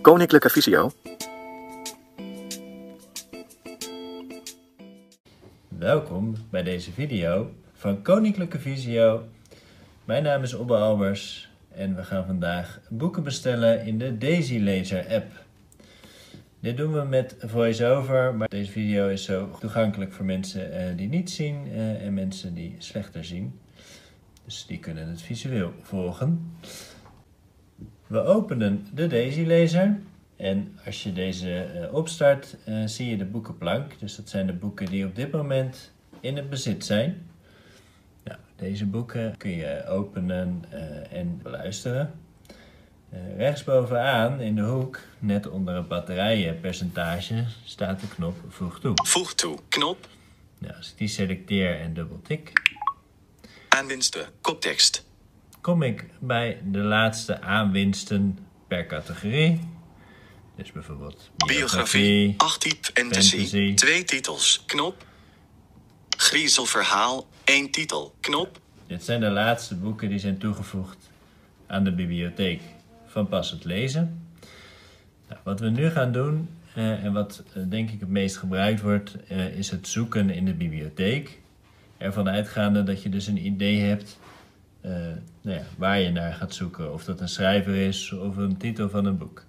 Koninklijke Visio. Welkom bij deze video van Koninklijke Visio. Mijn naam is Obbe Albers en we gaan vandaag boeken bestellen in de Daisy Laser app. Dit doen we met VoiceOver, maar deze video is zo toegankelijk voor mensen eh, die niet zien eh, en mensen die slechter zien. Dus die kunnen het visueel volgen. We openen de Daisy Laser en als je deze eh, opstart, eh, zie je de boekenplank. Dus dat zijn de boeken die op dit moment in het bezit zijn. Nou, deze boeken kun je openen eh, en beluisteren. Uh, rechtsbovenaan in de hoek, net onder het batterijenpercentage, staat de knop Voeg toe. Voeg toe. Knop. Nou, als ik die selecteer en dubbeltik, Aanwinsten. Koptekst. Kom ik bij de laatste aanwinsten per categorie. Dus bijvoorbeeld Biografie. 8 typ fantasy. fantasy. Twee titels. Knop. Griezelverhaal. één titel. Knop. Dit zijn de laatste boeken die zijn toegevoegd aan de bibliotheek van passend lezen. Nou, wat we nu gaan doen, eh, en wat eh, denk ik het meest gebruikt wordt, eh, is het zoeken in de bibliotheek. Ervan uitgaande dat je dus een idee hebt eh, nou ja, waar je naar gaat zoeken. Of dat een schrijver is of een titel van een boek.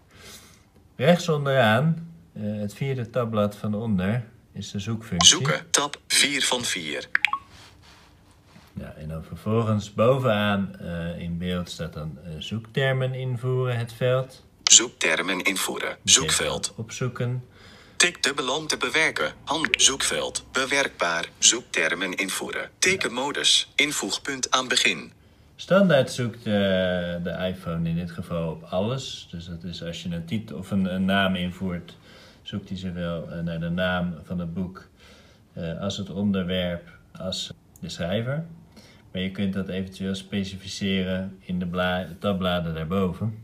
Rechts onderaan, eh, het vierde tabblad van onder, is de zoekfunctie. Zoeken. Tab 4 van 4. Ja, en dan vervolgens bovenaan eh, in beeld staat dan zoektermen invoeren, het veld. Zoektermen invoeren. Zoekveld. Opzoeken. Tik dubbel om te bewerken. Hand. Zoekveld. Bewerkbaar. Zoektermen invoeren. Tekenmodus. Invoegpunt aan begin. Standaard zoekt eh, de iPhone in dit geval op alles. Dus dat is als je een titel of een, een naam invoert, zoekt hij zowel eh, naar de naam van het boek eh, als het onderwerp als de schrijver. Maar je kunt dat eventueel specificeren in de bla- tabbladen daarboven.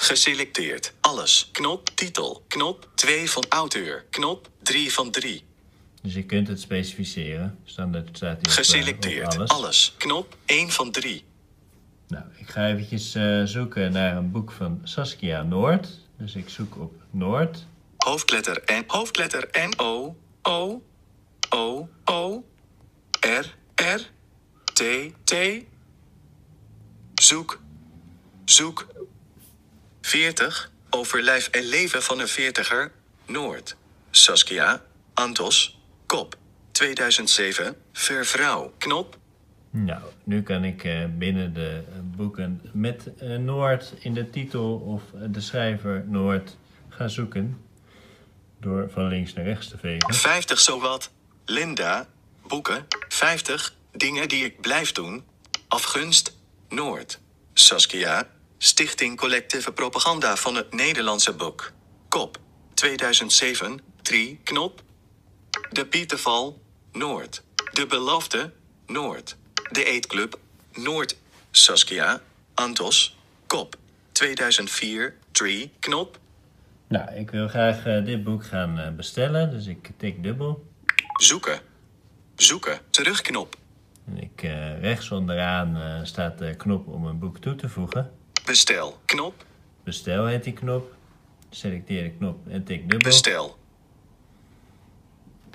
Geselecteerd. Alles. Knop. Titel. Knop. 2 van auteur. Knop. 3 van 3. Dus je kunt het specificeren. Standaard staat hier op, eh, op Geselecteerd. alles. Alles. Knop. 1 van 3. Nou, ik ga eventjes eh, zoeken naar een boek van Saskia Noord. Dus ik zoek op Noord. Hoofdletter N. Hoofdletter N. O. O. O. O. R. R. T. T. Zoek. Zoek. 40. Over lijf en leven van een veertiger. Noord. Saskia. Antos. Kop. 2007. Vervrouw. Knop. Nou, nu kan ik eh, binnen de eh, boeken met eh, Noord in de titel of de schrijver Noord gaan zoeken. Door van links naar rechts te vegen. 50 zowat. Linda. Boeken. 50. Dingen die ik blijf doen. Afgunst. Noord. Saskia. Stichting Collectieve Propaganda van het Nederlandse Boek. Kop. 2007. 3. Knop. De Pieterval. Noord. De Belofte. Noord. De Eetclub. Noord. Saskia. Antos. Kop. 2004. 3. Knop. Nou, ik wil graag eh, dit boek gaan eh, bestellen. Dus ik tik dubbel. Zoeken. Zoeken. Terugknop. En ik, eh, rechts onderaan staat de knop om een boek toe te voegen. Bestel. Knop. Bestel heet die knop. Selecteer de knop en tik dubbel. Bestel.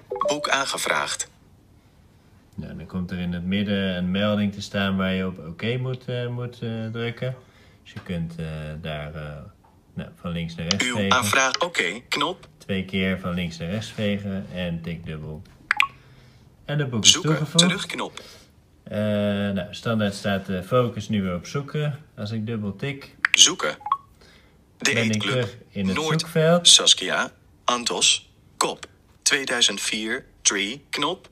Boek aangevraagd. Nou, dan komt er in het midden een melding te staan waar je op oké moet, eh, moet eh, drukken. Dus je kunt eh, daar nou, van links naar rechts Uw vegen. aanvraag oké. Knop. Twee keer van links naar rechts vegen en tik dubbel. En de boek is Zoeken. toegevoegd. Terugknop. Nou, standaard staat de focus nu weer op zoeken. Als ik dubbel tik, Zoeken. De ben ik terug in het Noord. zoekveld. Saskia. Antos. Kop. 2004. 3. Knop.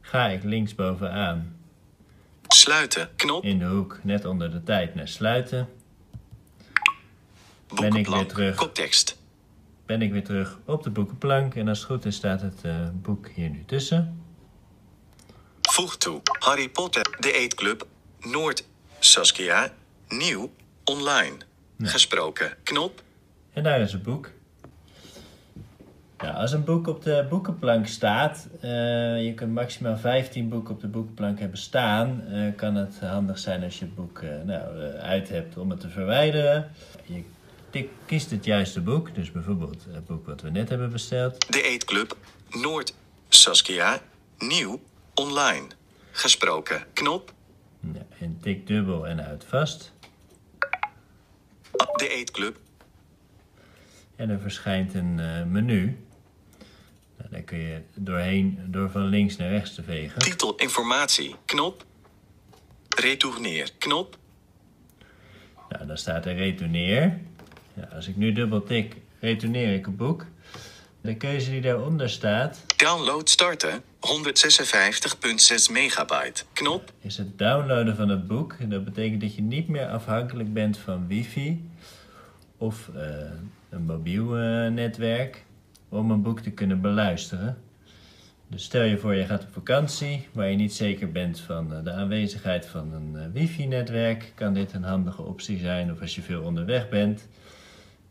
Ga ik linksbovenaan Sluiten. Knop. in de hoek net onder de tijd naar sluiten. ben ik weer terug. Koptekst. ben ik weer terug op de boekenplank. En als het goed is staat het eh, boek hier nu tussen. Voeg toe. Harry Potter. De Eetclub. Noord. Saskia. Nieuw. Online. Gesproken. Knop. En daar is het boek. Als een boek op de boekenplank staat, eh, je kunt maximaal 15 boeken op de boekenplank hebben staan, eh, kan het handig zijn als je het boek eh, nou, uit hebt om het te verwijderen. Je tik, kiest het juiste boek. Dus bijvoorbeeld het boek wat we net hebben besteld. De Eetclub. Noord. Saskia. Nieuw. Online. Gesproken. Knop. En tik dubbel en uit vast. De Eetclub. En er verschijnt een menu. Daar kun je doorheen, door van links naar rechts te vegen. Titel informatie. Knop. Retourneer. Knop. Nou, dan staat er retourneer. Ja, als ik nu dubbel tik, retourneer ik het boek. De keuze die daaronder staat, Download starten. 156.6 megabyte. Knop. is het downloaden van het boek. En dat betekent dat je niet meer afhankelijk bent van wifi of eh, een mobiel eh, netwerk om een boek te kunnen beluisteren. Dus stel je voor je gaat op vakantie waar je niet zeker bent van eh, de aanwezigheid van een eh, wifi-netwerk, kan dit een handige optie zijn. Of als je veel onderweg bent,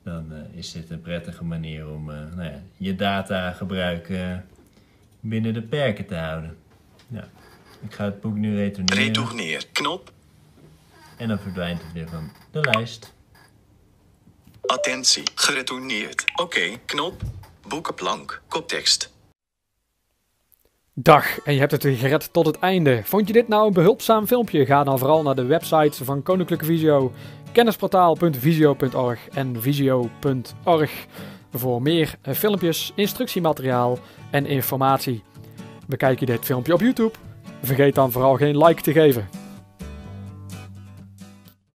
dan eh, is dit een prettige manier om nou ja, je data gebruiken binnen de perken te houden. Ja. Ik ga het boek nu retourneren Retourneer. Knop. en dan verdwijnt het weer van de lijst. Attentie. Geretourneerd. Oké. Knop. Boekenplank. Koptekst. Dag, en je hebt het weer gered tot het einde. Vond je dit nou een behulpzaam filmpje? Ga dan vooral naar de websites van Koninklijke Visio, kennisportaal.visio.org en visio.org voor meer eh, filmpjes, instructiemateriaal en informatie. Bekijk je dit filmpje op YouTube? Vergeet dan vooral geen like te geven.